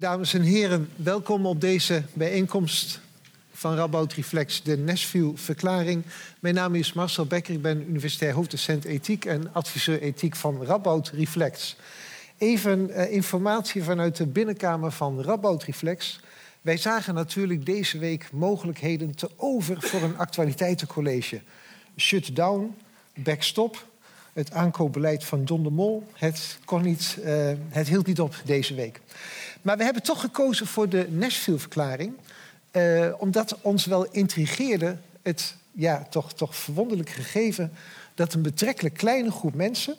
Dames en heren, welkom op deze bijeenkomst van Radboud Reflex, de Nashville-verklaring. Mijn naam is Marcel Becker, ik ben universitair hoofddocent ethiek en adviseur ethiek van Radboud Reflex. Even uh, informatie vanuit de binnenkamer van Radboud Reflex. Wij zagen natuurlijk deze week mogelijkheden te over voor een actualiteitencollege. Shutdown, backstop, het aankoopbeleid van John de Mol. Het, kon niet, uh, het hield niet op deze week. Maar we hebben toch gekozen voor de Nashville-verklaring. Uh, omdat ons wel intrigeerde het ja, toch, toch verwonderlijk gegeven... dat een betrekkelijk kleine groep mensen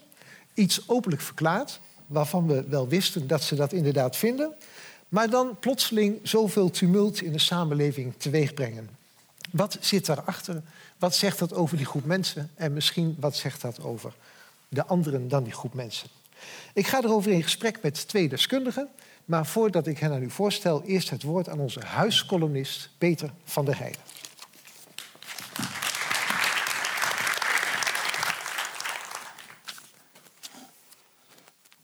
iets openlijk verklaart... waarvan we wel wisten dat ze dat inderdaad vinden... maar dan plotseling zoveel tumult in de samenleving teweegbrengen. Wat zit daarachter? Wat zegt dat over die groep mensen? En misschien wat zegt dat over de anderen dan die groep mensen? Ik ga erover in gesprek met twee deskundigen. Maar voordat ik hen aan u voorstel, eerst het woord aan onze huiscolumnist Peter van der Heijden.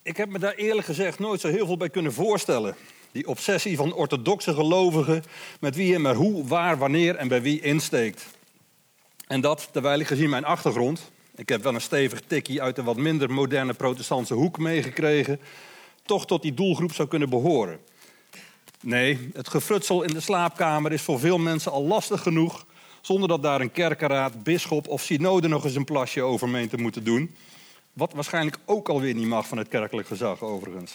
Ik heb me daar eerlijk gezegd nooit zo heel veel bij kunnen voorstellen. Die obsessie van orthodoxe gelovigen met wie en maar hoe, waar, wanneer en bij wie insteekt. En dat terwijl ik gezien mijn achtergrond, ik heb wel een stevig tikkie uit de wat minder moderne protestantse hoek meegekregen, toch tot die doelgroep zou kunnen behoren. Nee, het gefrutsel in de slaapkamer is voor veel mensen al lastig genoeg, zonder dat daar een kerkenraad, bisschop of synode nog eens een plasje over meent te moeten doen. Wat waarschijnlijk ook alweer niet mag van het kerkelijk gezag, overigens.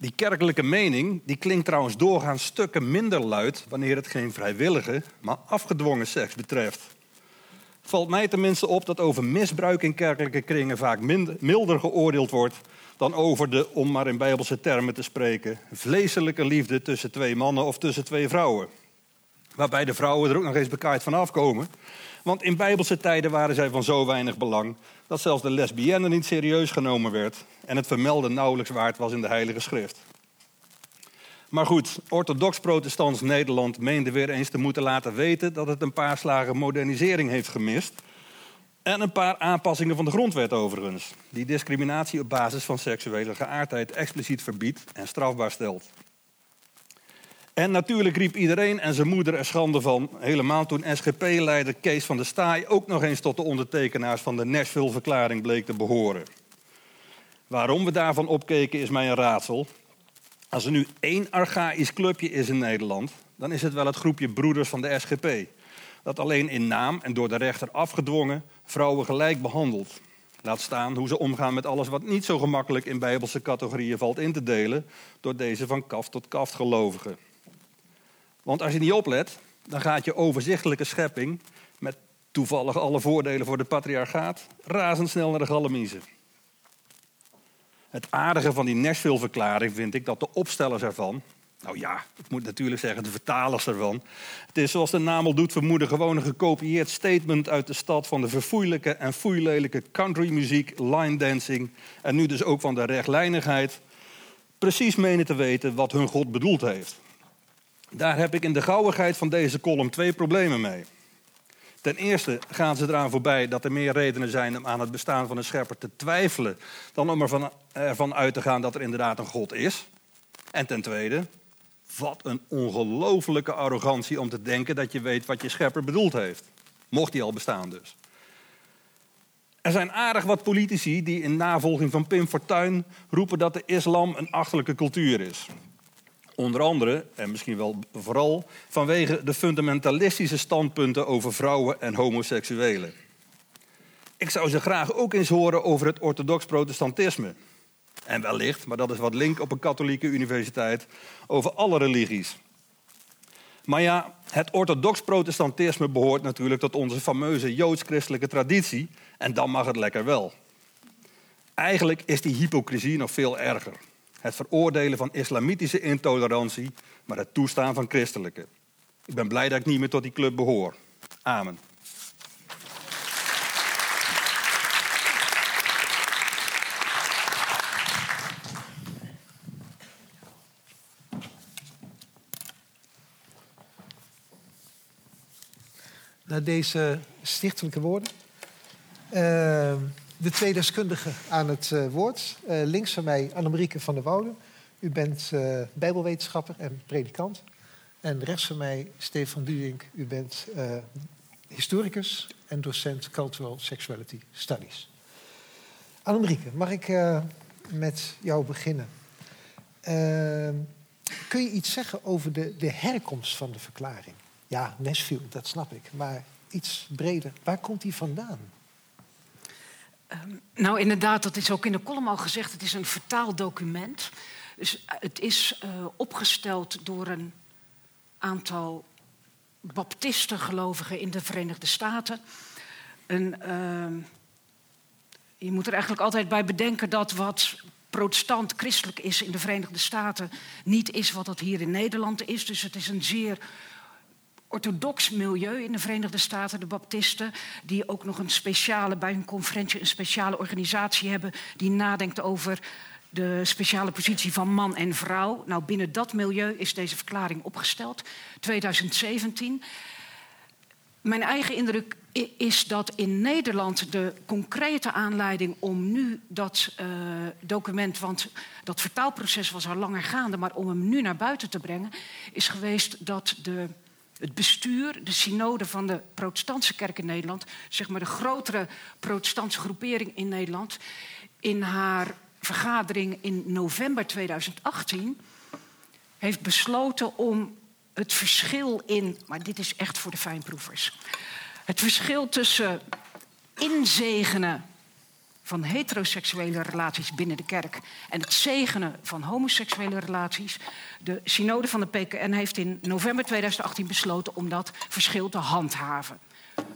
Die kerkelijke mening die klinkt trouwens doorgaans stukken minder luid wanneer het geen vrijwillige, maar afgedwongen seks betreft. Valt mij tenminste op dat over misbruik in kerkelijke kringen vaak minder, milder geoordeeld wordt dan over de, om maar in bijbelse termen te spreken, vleeselijke liefde tussen twee mannen of tussen twee vrouwen. Waarbij de vrouwen er ook nog eens bekaaid van afkomen. Want in bijbelse tijden waren zij van zo weinig belang dat zelfs de lesbienne niet serieus genomen werd en het vermelden nauwelijks waard was in de Heilige Schrift. Maar goed, orthodox-protestants Nederland meende weer eens te moeten laten weten dat het een paar slagen modernisering heeft gemist. En een paar aanpassingen van de grondwet overigens, die discriminatie op basis van seksuele geaardheid expliciet verbiedt en strafbaar stelt. En natuurlijk riep iedereen en zijn moeder er schande van, helemaal toen SGP-leider Kees van der Staaij ook nog eens tot de ondertekenaars van de Nashville-verklaring bleek te behoren. Waarom we daarvan opkeken is mij een raadsel. Als er nu één archaïsch clubje is in Nederland, dan is het wel het groepje broeders van de SGP. Dat alleen in naam en door de rechter afgedwongen vrouwen gelijk behandelt. Laat staan hoe ze omgaan met alles wat niet zo gemakkelijk in bijbelse categorieën valt in te delen door deze van kaft tot kaft gelovigen. Want als je niet oplet, dan gaat je overzichtelijke schepping met toevallig alle voordelen voor de patriarchaat razendsnel naar de galamiezen. Het aardige van die Nashville-verklaring vind ik dat de opstellers ervan, nou ja, ik moet natuurlijk zeggen de vertalers ervan, het is zoals de naam al doet vermoeden gewoon een gekopieerd statement uit de stad van de verfoeilijke en foeilelijke countrymuziek, line dancing en nu dus ook van de rechtlijnigheid, precies menen te weten wat hun God bedoeld heeft. Daar heb ik in de gauwigheid van deze column twee problemen mee. Ten eerste gaan ze eraan voorbij dat er meer redenen zijn om aan het bestaan van een schepper te twijfelen dan om ervan, uit te gaan dat er inderdaad een God is. En ten tweede, wat een ongelofelijke arrogantie om te denken dat je weet wat je schepper bedoeld heeft. Mocht die al bestaan dus. Er zijn aardig wat politici die in navolging van Pim Fortuyn roepen dat de islam een achterlijke cultuur is. Onder andere, en misschien wel vooral, vanwege de fundamentalistische standpunten over vrouwen en homoseksuelen. Ik zou ze graag ook eens horen over het orthodox protestantisme. En wellicht, maar dat is wat link op een katholieke universiteit, over alle religies. Maar ja, het orthodox protestantisme behoort natuurlijk tot onze fameuze joods-christelijke traditie. En dan mag het lekker wel. Eigenlijk is die hypocrisie nog veel erger het veroordelen van islamitische intolerantie, maar het toestaan van christelijke. Ik ben blij dat ik niet meer tot die club behoor. Amen. Na deze stichtelijke woorden. Uh, de twee deskundigen aan het uh, woord. Uh, links van mij Annemarieke van der Woude, U bent uh, bijbelwetenschapper en predikant. En rechts van mij Stefan Duink. U bent historicus en docent Cultural Sexuality Studies. Annemarieke, mag ik met jou beginnen? kun je iets zeggen over de, de herkomst van de verklaring? Ja, Nashville, dat snap ik. Maar iets breder, waar komt die vandaan? Um, nou, inderdaad, dat is ook in de column al gezegd. Het is een vertaald document. Dus eh, het is uh, opgesteld door een aantal baptistengelovigen in de Verenigde Staten. En, uh, je moet er eigenlijk altijd bij bedenken dat wat protestant-christelijk is in de Verenigde Staten niet is wat dat hier in Nederland is. Dus het is een zeer orthodox milieu in de Verenigde Staten, de Baptisten, die ook nog een speciale, bij hun conferentie een speciale organisatie hebben die nadenkt over de speciale positie van man en vrouw. Nou, binnen dat milieu is deze verklaring opgesteld, 2017. Mijn eigen indruk is dat in Nederland de concrete aanleiding om nu dat uh, document, want dat vertaalproces was al langer gaande, maar om hem nu naar buiten te brengen, is geweest dat de het bestuur, de synode van de protestantse kerk in Nederland, zeg maar de grotere protestantse groepering in Nederland, in haar vergadering in november 2018 heeft besloten om het verschil in, maar dit is echt voor de fijnproevers, het verschil tussen inzegenen van heteroseksuele relaties binnen de kerk en het zegenen van homoseksuele relaties. De synode van de PKN heeft in november 2018 besloten om dat verschil te handhaven.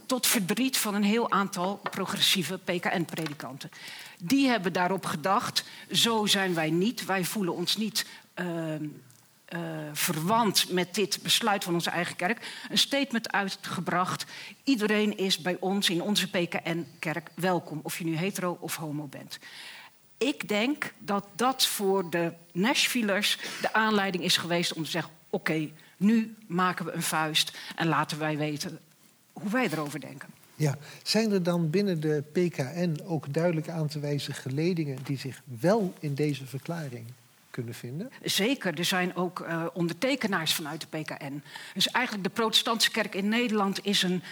Tot verdriet van een heel aantal progressieve PKN-predikanten. Die hebben daarop gedacht: zo zijn wij niet, wij voelen ons niet. Uh, uh, verwant met dit besluit van onze eigen kerk een statement uitgebracht. Iedereen is bij ons in onze PKN-kerk welkom, of je nu hetero of homo bent. Ik denk dat dat voor de Nashvillers de aanleiding is geweest om te zeggen: oké, nu maken we een vuist en laten wij weten hoe wij erover denken. Ja, zijn er dan binnen de PKN ook duidelijk aan te wijzen geledingen die zich wel in deze verklaring kunnen vinden? Zeker, er zijn ook uh, ondertekenaars vanuit de PKN. Dus eigenlijk de protestantse kerk in Nederland is een,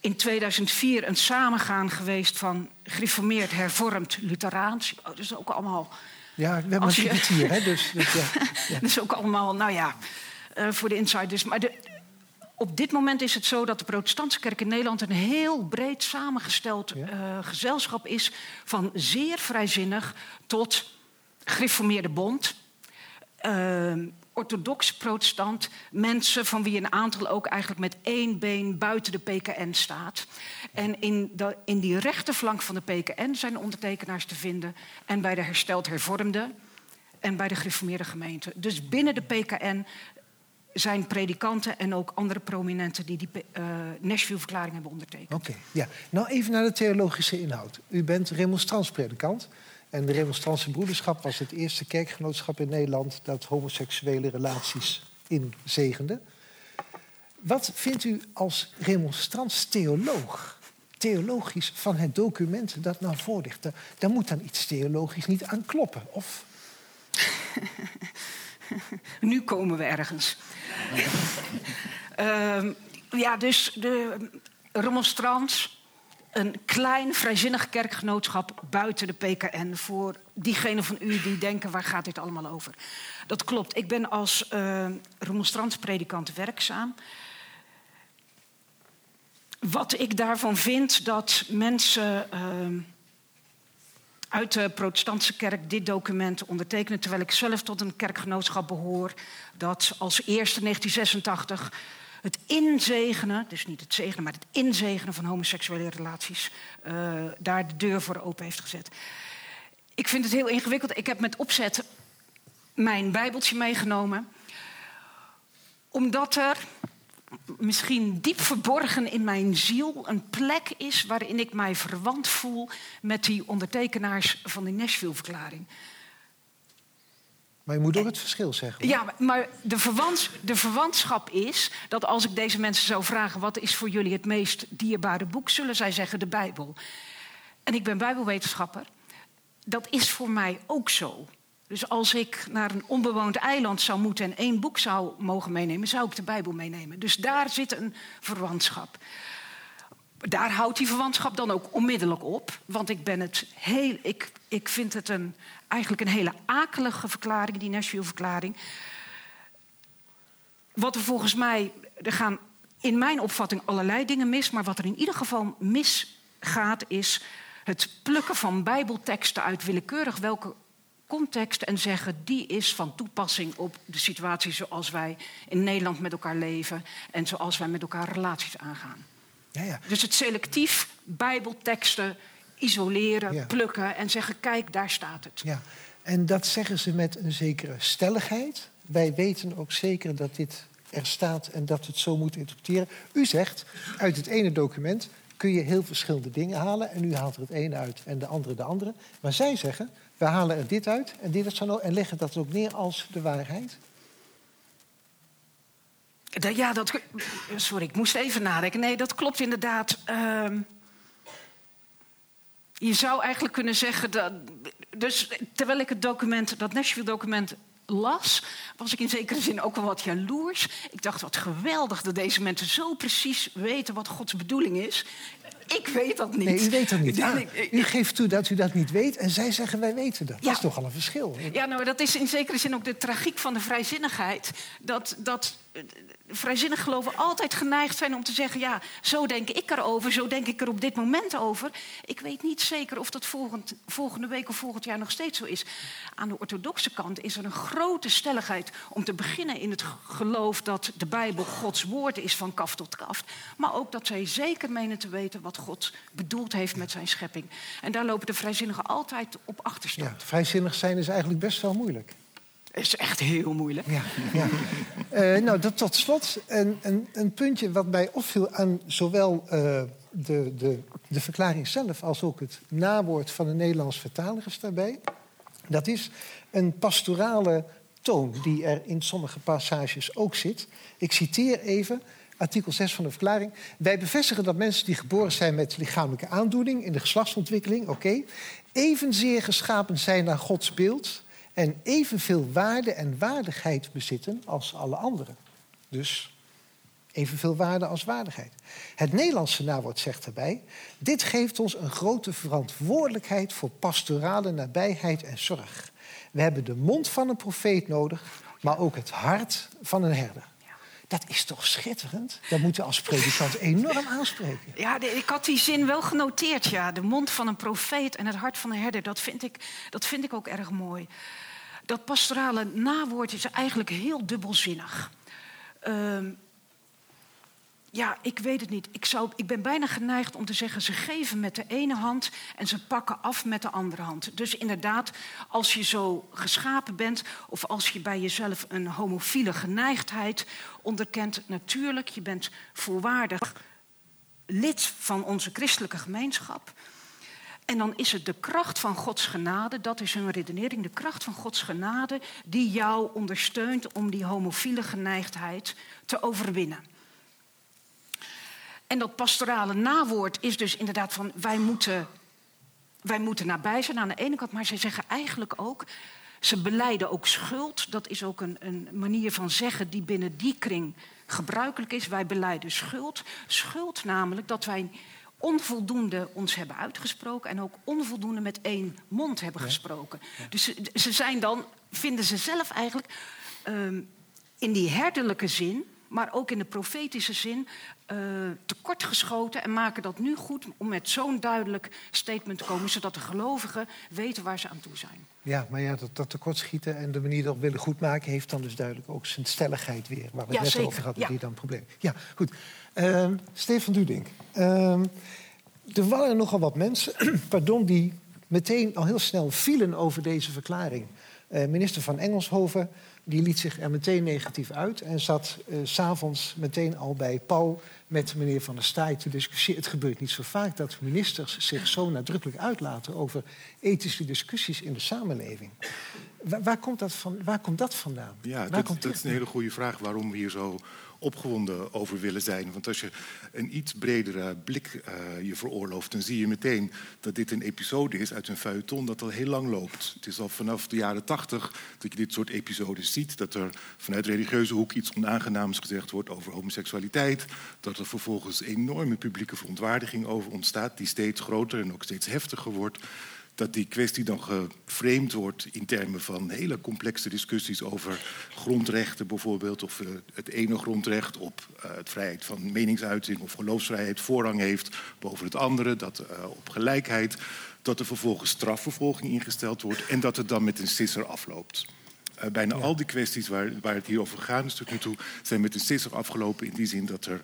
in 2004 een samengaan geweest van gereformeerd, hervormd, Lutheraans. Oh, dat is ook allemaal... Ja, we hebben je... het hier, hè? Dus, dus ja. ja. dat is ook allemaal, nou ja, uh, voor de insiders. Maar de, op dit moment is het zo dat de protestantse kerk in Nederland een heel breed samengesteld ja. uh, gezelschap is van zeer vrijzinnig tot gereformeerde bond. Uh, orthodox protestant, mensen van wie een aantal ook eigenlijk met één been buiten de PKN staat. En in, de, in die rechterflank van de PKN zijn ondertekenaars te vinden en bij de hersteld hervormde en bij de gereformeerde gemeente. Dus binnen de PKN zijn predikanten en ook andere prominenten die die uh, Nashville-verklaring hebben ondertekend. Oké, ja. Nou even naar de theologische inhoud. U bent remonstrantspredikant. En de Remonstrantse Broederschap was het eerste kerkgenootschap in Nederland dat homoseksuele relaties inzegende. Wat vindt u als remonstrants theoloog, theologisch van het document dat nou voor ligt? Daar, moet dan iets theologisch niet aan kloppen, of? nu komen we ergens. uh, ja, dus de remonstrants een klein vrijzinnig kerkgenootschap buiten de PKN voor diegenen van u die denken waar gaat dit allemaal over. Dat klopt. Ik ben als uh, remonstrantspredikant werkzaam. Wat ik daarvan vind dat mensen uh, uit de protestantse kerk dit document ondertekenen, terwijl ik zelf tot een kerkgenootschap behoor dat als eerste 1986 het inzegenen, dus niet het zegenen, maar het inzegenen van homoseksuele relaties, uh, daar de deur voor open heeft gezet. Ik vind het heel ingewikkeld. Ik heb met opzet mijn Bijbeltje meegenomen, omdat er misschien diep verborgen in mijn ziel een plek is waarin ik mij verwant voel met die ondertekenaars van de Nashville-verklaring. Maar je moet ook het verschil zeggen. Ja, maar de, verwants, de verwantschap is dat als ik deze mensen zou vragen... wat is voor jullie het meest dierbare boek, zullen zij zeggen de Bijbel. En ik ben bijbelwetenschapper. Dat is voor mij ook zo. Dus als ik naar een onbewoond eiland zou moeten en één boek zou mogen meenemen, zou ik de Bijbel meenemen. Dus daar zit een verwantschap. Daar houdt die verwantschap dan ook onmiddellijk op. Want ik, ben het heel, ik, ik vind het een, eigenlijk een hele akelige verklaring, die Nashville-verklaring. Wat er volgens mij, er gaan in mijn opvatting allerlei dingen mis, maar wat er in ieder geval misgaat is het plukken van bijbelteksten uit willekeurig welke context en zeggen die is van toepassing op de situatie zoals wij in Nederland met elkaar leven en zoals wij met elkaar relaties aangaan. Ja, ja. Dus het selectief bijbelteksten isoleren, plukken en zeggen kijk daar staat het. Ja. En dat zeggen ze met een zekere stelligheid. Wij weten ook zeker dat dit er staat en dat we het zo moeten interpreteren. U zegt uit het ene document kun je heel verschillende dingen halen en u haalt er het ene uit en de andere de andere. Maar zij zeggen we halen er dit uit en dit zo en leggen dat ook neer als de waarheid? Ja, dat. Sorry, ik moest even nadenken. Nee, dat klopt inderdaad. Ehm, je zou eigenlijk kunnen zeggen dat. Dus terwijl ik het document, dat Nashville-document las, was ik in zekere zin ook wel wat jaloers. Ik dacht, wat geweldig dat deze mensen zo precies weten wat Gods bedoeling is. Ik weet dat niet. Nee, u weet dat niet. Ah, u geeft toe dat u dat niet weet en zij zeggen wij weten dat. Dat is toch al een verschil. Ja, nou, dat is in zekere zin ook de tragiek van de vrijzinnigheid. Dat, dat vrijzinnig geloven altijd geneigd zijn om te zeggen: ja, zo denk ik erover, zo denk ik er op dit moment over. Ik weet niet zeker of dat volgend, volgende week of volgend jaar nog steeds zo is. Aan de orthodoxe kant is er een grote stelligheid om te beginnen in het geloof dat de Bijbel Gods woord is van kaf tot kaf. Maar ook dat zij zeker menen te weten wat God bedoeld heeft met zijn schepping. En daar lopen de vrijzinnigen altijd op achterstand. Ja, vrijzinnig zijn is eigenlijk best wel moeilijk is echt heel moeilijk. Ja, ja. Uh, nou, dat tot slot een, een, een, puntje wat mij opviel aan zowel uh, de, de, de verklaring zelf als ook het nawoord van de Nederlands vertaler is daarbij. Dat is een pastorale toon die er in sommige passages ook zit. Ik citeer even artikel 6 van de verklaring. Wij bevestigen dat mensen die geboren zijn met lichamelijke aandoening in de geslachtsontwikkeling, oké, evenzeer geschapen zijn naar Gods beeld en evenveel waarde en waardigheid bezitten als alle anderen. Dus evenveel waarde als waardigheid. Het Nederlandse nawoord zegt erbij: dit geeft ons een grote verantwoordelijkheid voor pastorale nabijheid en zorg. We hebben de mond van een profeet nodig, maar ook het hart van een herder. Dat is toch schitterend? Dat moeten we als predikant enorm aanspreken. Ja, ik had die zin wel genoteerd, ja. De mond van een profeet en het hart van een herder. Dat vind ik, dat vind ik ook erg mooi. Dat pastorale nawoord is eigenlijk heel dubbelzinnig. Uh, ja, ik weet het niet. Ik, zou, ik ben bijna geneigd om te zeggen: ze geven met de ene hand en ze pakken af met de andere hand. Dus inderdaad, als je zo geschapen bent of als je bij jezelf een homofiele geneigdheid onderkent, natuurlijk, je bent volwaardig lid van onze christelijke gemeenschap. En dan is het de kracht van Gods genade, dat is hun redenering, de kracht van Gods genade die jou ondersteunt om die homofiele geneigdheid te overwinnen. En dat pastorale nawoord is dus inderdaad van wij moeten, wij moeten nabij zijn aan de ene kant, maar ze zeggen eigenlijk ook, ze beleiden ook schuld. Dat is ook een, een manier van zeggen die binnen die kring gebruikelijk is. Wij beleiden schuld. Schuld namelijk dat wij onvoldoende ons hebben uitgesproken en ook onvoldoende met één mond hebben gesproken. Dus ze, ze, zijn dan, vinden ze zelf eigenlijk, um, in die herderlijke zin, maar ook in de profetische zin, uh, tekortgeschoten en maken dat nu goed om met zo'n duidelijk statement te komen, zodat de gelovigen weten waar ze aan toe zijn. Ja, maar ja, dat, dat tekortschieten en de manier dat willen goedmaken heeft dan dus duidelijk ook zijn stelligheid weer, waar we het net over hadden, ja. die dan probleem. Ja, goed. Uh, Stefan Dudink. Uh, er waren nogal wat mensen, pardon, die meteen al heel snel vielen over deze verklaring. Uh, minister van Engelshoven die liet zich er meteen negatief uit en zat uh, s'avonds meteen al bij Pauw met meneer Van der Staaij te discussiëren. Het gebeurt niet zo vaak dat ministers zich zo nadrukkelijk uitlaten over ethische discussies in de samenleving. Waar, waar komt, dat van, waar komt dat vandaan? Ja, dat, dat is een hele goede vraag waarom we hier zo opgewonden over willen zijn. Want als je een iets bredere blik uh, je veroorlooft, dan zie je meteen dat dit een episode is uit een feuilleton dat al heel lang loopt. Het is al vanaf de jaren tachtig dat je dit soort episodes ziet. Dat er vanuit religieuze hoek iets onaangenaams gezegd wordt over homoseksualiteit. Dat er vervolgens enorme publieke verontwaardiging over ontstaat, die steeds groter en ook steeds heftiger wordt dat die kwestie dan geframed wordt in termen van hele complexe discussies over grondrechten bijvoorbeeld, of uh, het ene grondrecht op uh, het vrijheid van meningsuiting of geloofsvrijheid voorrang heeft boven het andere, dat uh, op gelijkheid, dat er vervolgens strafvervolging ingesteld wordt en dat het dan met een sisser afloopt. bijna ja. al die kwesties waar, waar het hier over gaat, dus tot nu toe, zijn met een sisser afgelopen in die zin dat er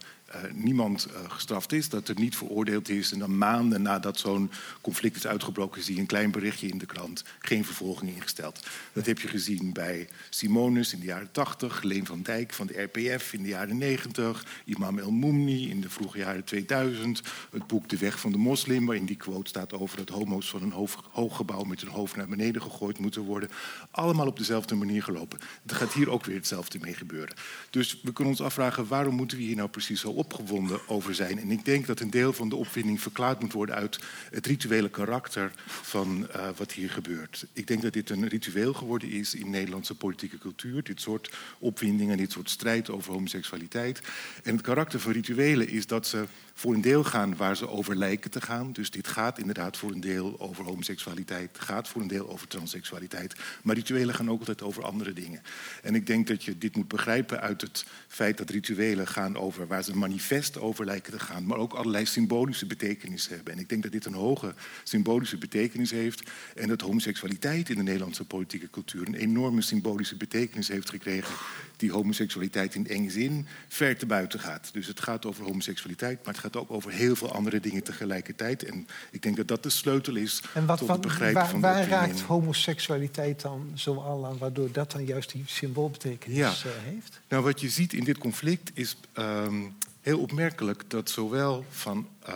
niemand uh, gestraft is, dat er niet veroordeeld is. En dan maanden nadat zo'n conflict is uitgebroken, zie je een klein berichtje in de krant. Geen vervolging ingesteld. Dat heb je gezien bij Simonus in de jaren 80, Leen van Dijk van de RPF in de jaren 90, Imam El Moumni in de vroege jaren 2000, het boek De Weg van de Moslim, waarin die quote staat over dat homo's van een hoog gebouw met hun hoofd naar beneden gegooid moeten worden. Allemaal op dezelfde manier gelopen. Er gaat hier ook weer hetzelfde mee gebeuren. Dus we kunnen ons afvragen, waarom moeten we hier nou precies zo opgewonden over zijn. En ik denk dat een deel van de opwinding verklaard moet worden uit het rituele karakter van uh, wat hier gebeurt. Ik denk dat dit een ritueel geworden is in Nederlandse politieke cultuur. Dit soort opwindingen, dit soort strijd over homoseksualiteit. En het karakter van rituelen is dat ze voor een deel gaan waar ze over lijken te gaan. Dus dit gaat inderdaad voor een deel over homoseksualiteit, gaat voor een deel over transseksualiteit. Maar rituelen gaan ook altijd over andere dingen. En ik denk dat je dit moet begrijpen uit het feit dat rituelen gaan over waar ze manifest over lijken te gaan, maar ook allerlei symbolische betekenis hebben. En ik denk dat dit een hoge symbolische betekenis heeft en dat homoseksualiteit in de Nederlandse politieke cultuur een enorme symbolische betekenis heeft gekregen die homoseksualiteit in enge zin ver te buiten gaat. Dus het gaat over homoseksualiteit, maar het gaat ook over heel veel andere dingen tegelijkertijd. En ik denk dat dat de sleutel is en wat, tot het begrijpen waar, van waar de raakt homoseksualiteit dan zo al aan, waardoor dat dan juist die symboolbetekenis ja. uh, heeft? Nou, wat je ziet in dit conflict is um, heel opmerkelijk dat zowel van uh,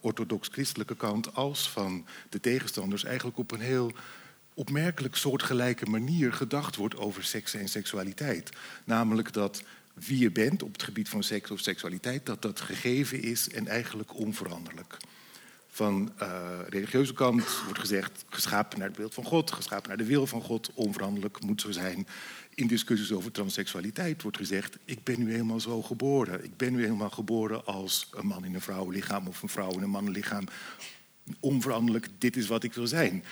orthodox-christelijke kant als van de tegenstanders eigenlijk op een heel opmerkelijk soortgelijke manier gedacht wordt over seks en seksualiteit. Namelijk dat wie je bent op het gebied van seks of seksualiteit, dat dat gegeven is en eigenlijk onveranderlijk. Van uh, religieuze kant wordt gezegd, geschapen naar het beeld van God, geschapen naar de wil van God, onveranderlijk moet zo zijn. In discussies over transseksualiteit wordt gezegd, ik ben nu helemaal zo geboren. Ik ben nu helemaal geboren als een man in een vrouwenlichaam of een vrouw in een mannenlichaam. Onveranderlijk, dit is wat ik wil zijn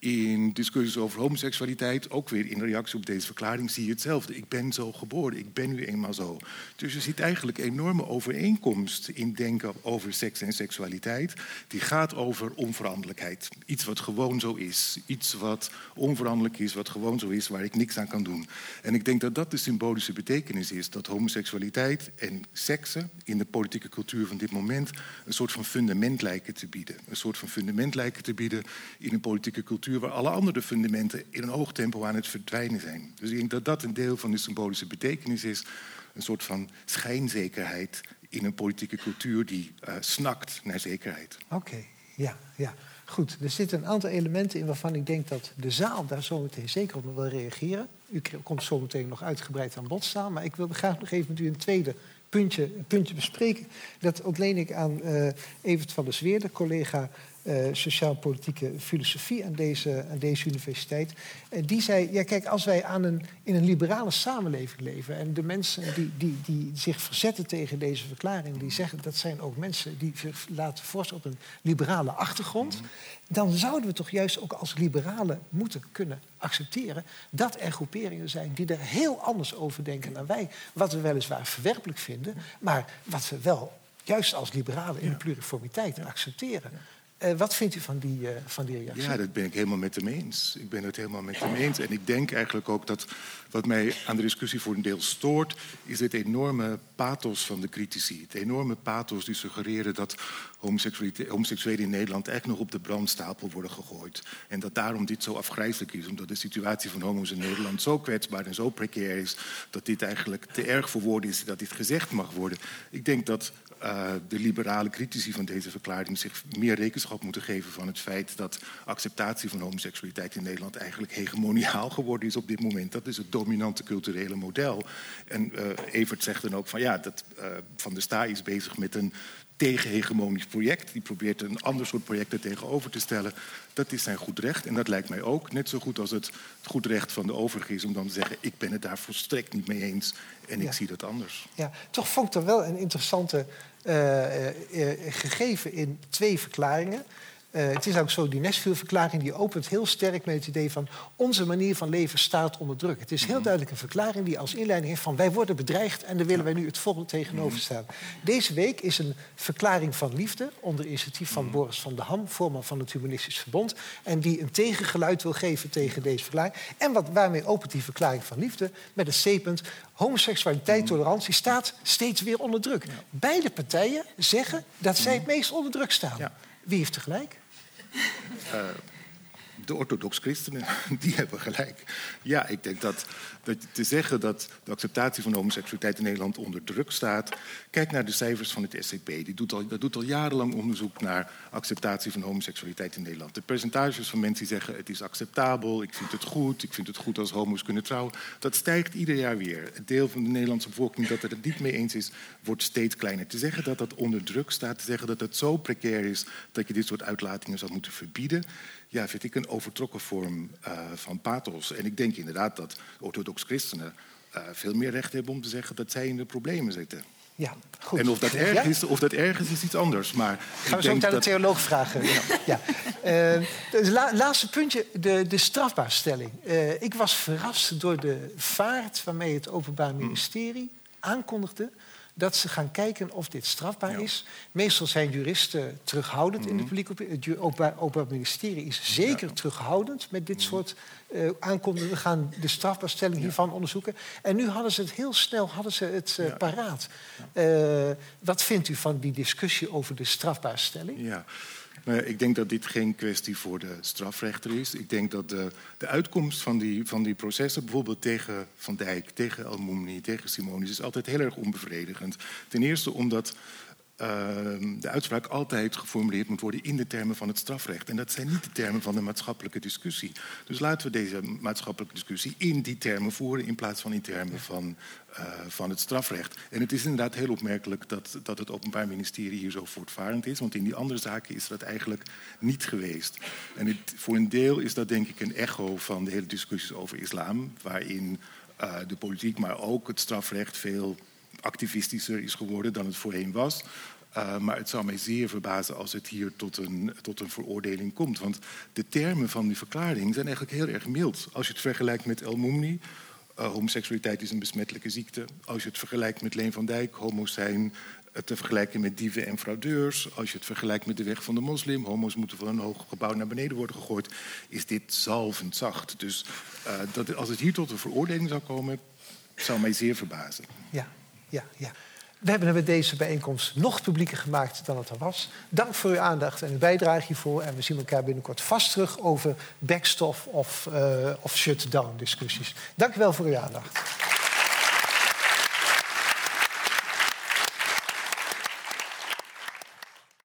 in discussies over homoseksualiteit, ook weer in reactie op deze verklaring, zie je hetzelfde. Ik ben zo geboren, ik ben nu eenmaal zo. Dus je ziet eigenlijk enorme overeenkomst in denken over seks en seksualiteit. Die gaat over onveranderlijkheid. Iets wat gewoon zo is. Iets wat onveranderlijk is, wat gewoon zo is, waar ik niks aan kan doen. En ik denk dat dat de symbolische betekenis is. Dat homoseksualiteit en seksen in de politieke cultuur van dit moment een soort van fundament lijken te bieden. Een soort van fundament lijken te bieden in een politieke cultuur waar alle andere fundamenten in een hoog tempo aan het verdwijnen zijn. Dus ik denk dat dat een deel van de symbolische betekenis is. Een soort van schijnzekerheid in een politieke cultuur die uh, snakt naar zekerheid. Oké, ja, ja. Goed, er zitten een aantal elementen in waarvan ik denk dat de zaal daar zo meteen zeker op wil reageren. U komt zo meteen nog uitgebreid aan bod staan, maar ik wil graag nog even met u een tweede puntje, puntje bespreken. Dat ontleen ik aan uh, Evert van der Zweer, de collega uh, sociaal-politieke filosofie aan deze, aan deze universiteit. En die zei, ja kijk, als wij aan een, in een liberale samenleving leven... en de mensen die, die, die zich verzetten tegen deze verklaring... die zeggen, dat zijn ook mensen die zich laten vorsten op een liberale achtergrond... dan zouden we toch juist ook als liberalen moeten kunnen accepteren... dat er groeperingen zijn die er heel anders over denken dan wij. Wat we weliswaar verwerpelijk vinden, maar wat we wel juist als liberalen in de pluriformiteit accepteren. Uh, wat vindt u van die, uh, van die reactie? Ja, dat ben ik helemaal met hem eens. Ik ben het helemaal met hem eens. En ik denk eigenlijk ook dat wat mij aan de discussie voor een deel stoort, is het enorme pathos van de critici. Het enorme pathos die suggereren dat homoseksuelen in Nederland eigenlijk nog op de brandstapel worden gegooid. En dat daarom dit zo afgrijzelijk is, omdat de situatie van homo's in Nederland zo kwetsbaar en zo precair is, dat dit eigenlijk te erg voor woorden is dat dit gezegd mag worden. Ik denk dat uh, de liberale critici van deze verklaring zich meer rekenschap moeten geven van het feit dat acceptatie van homoseksualiteit in Nederland eigenlijk hegemoniaal geworden is op dit moment. Dat is het dominante culturele model. En uh, Evert zegt dan ook van ja, dat uh, Van der Sta is bezig met een tegenhegemonisch project. Die probeert een ander soort projecten tegenover te stellen. Dat is zijn goed recht. En dat lijkt mij ook net zo goed als het goed recht van de overige is om dan te zeggen: ik ben het daar volstrekt niet mee eens en ik zie dat anders. Ja, toch vond ik er wel een interessante uh, uh, gegeven in twee verklaringen. Uh, het is ook zo, die Nashville-verklaring die opent heel sterk met het idee van onze manier van leven staat onder druk. Het is heel duidelijk een verklaring die als inleiding heeft van wij worden bedreigd en daar willen wij nu het volgende tegenover staan. Deze week is een verklaring van liefde onder initiatief van Boris van der Ham, voorman van het Humanistisch Verbond, en die een tegengeluid wil geven tegen deze verklaring. En wat, waarmee opent die verklaring van liefde? Met een C-punt. Homoseksualiteit, tolerantie staat steeds weer onder druk. Beide partijen zeggen dat zij het meest onder druk staan. Wie heeft tegelijk? Uh, de orthodox christenen, die hebben gelijk. Ja, ik denk dat, dat te zeggen dat de acceptatie van homoseksualiteit in Nederland onder druk staat. Kijk naar de cijfers van het SCP. Die doet al, dat doet al jarenlang onderzoek naar acceptatie van homoseksualiteit in Nederland. De percentages van mensen die zeggen het is acceptabel, ik vind het goed, ik vind het goed als homo's kunnen trouwen, dat stijgt ieder jaar weer. Het deel van de Nederlandse bevolking dat het niet mee eens is, wordt steeds kleiner. Te zeggen dat dat onder druk staat, te zeggen dat het zo precair is dat je dit soort uitlatingen zou moeten verbieden ja, vind ik een overtrokken vorm uh, van pathos. En ik denk inderdaad dat orthodox christenen uh, veel meer recht hebben om te zeggen dat zij in de problemen zitten. Ja, goed. En of dat erg, ja? is, of dat erg is, iets anders. Maar Gaan we zo aan de theoloog vragen. ja. ja. Uh, het la laatste puntje, de, de strafbaarstelling. Ik was verrast door de vaart waarmee het Openbaar Ministerie aankondigde dat ze gaan kijken of dit strafbaar ja. is. Meestal zijn juristen terughoudend mm -hmm. in de mhm. publiek. Het Openbaar Ministerie is zeker ja. terughoudend met dit mm -hmm. soort uh, aankondigingen. We gaan de strafbaarstelling ja. hiervan onderzoeken. En nu hadden ze het heel snel hadden ze het, uh, paraat. Uh, wat vindt u van die discussie over de strafbaarstelling? Ja. Nou, ik denk dat dit geen kwestie voor de strafrechter is. Ik denk dat de, de uitkomst van die, van die processen, bijvoorbeeld tegen Van Dijk, tegen El Moumni, tegen Simonis, is altijd heel erg onbevredigend. Ten eerste omdat de uitspraak altijd geformuleerd moet worden in de termen van het strafrecht. En dat zijn niet de termen van de maatschappelijke discussie. Dus laten we deze maatschappelijke discussie in die termen voeren in plaats van in termen van, uh, van het strafrecht. En het is inderdaad heel opmerkelijk dat, dat het Openbaar Ministerie hier zo voortvarend is, want in die andere zaken is dat eigenlijk niet geweest. En het, voor een deel is dat denk ik een echo van de hele discussies over islam, waarin uh, de politiek, maar ook het strafrecht veel activistischer is geworden dan het voorheen was. Uh, maar het zou mij zeer verbazen als het hier tot een, tot een veroordeling komt. Want de termen van die verklaring zijn eigenlijk heel erg mild. Als je het vergelijkt met El Moumni, uh, homoseksualiteit is een besmettelijke ziekte. Als je het vergelijkt met Leen van Dijk, homo's zijn te vergelijken met dieven en fraudeurs. Als je het vergelijkt met de weg van de moslim, homo's moeten van een hoog gebouw naar beneden worden gegooid, is dit zalvend zacht. Dus dat, als het hier tot een veroordeling zou komen, zou mij zeer verbazen. Ja, ja, ja. We hebben deze bijeenkomst nog publieker gemaakt dan het er was. Dank voor uw aandacht en uw bijdrage hiervoor. En we zien elkaar binnenkort vast terug over backstop of, uh, of shutdown discussies. Dank u wel voor uw aandacht.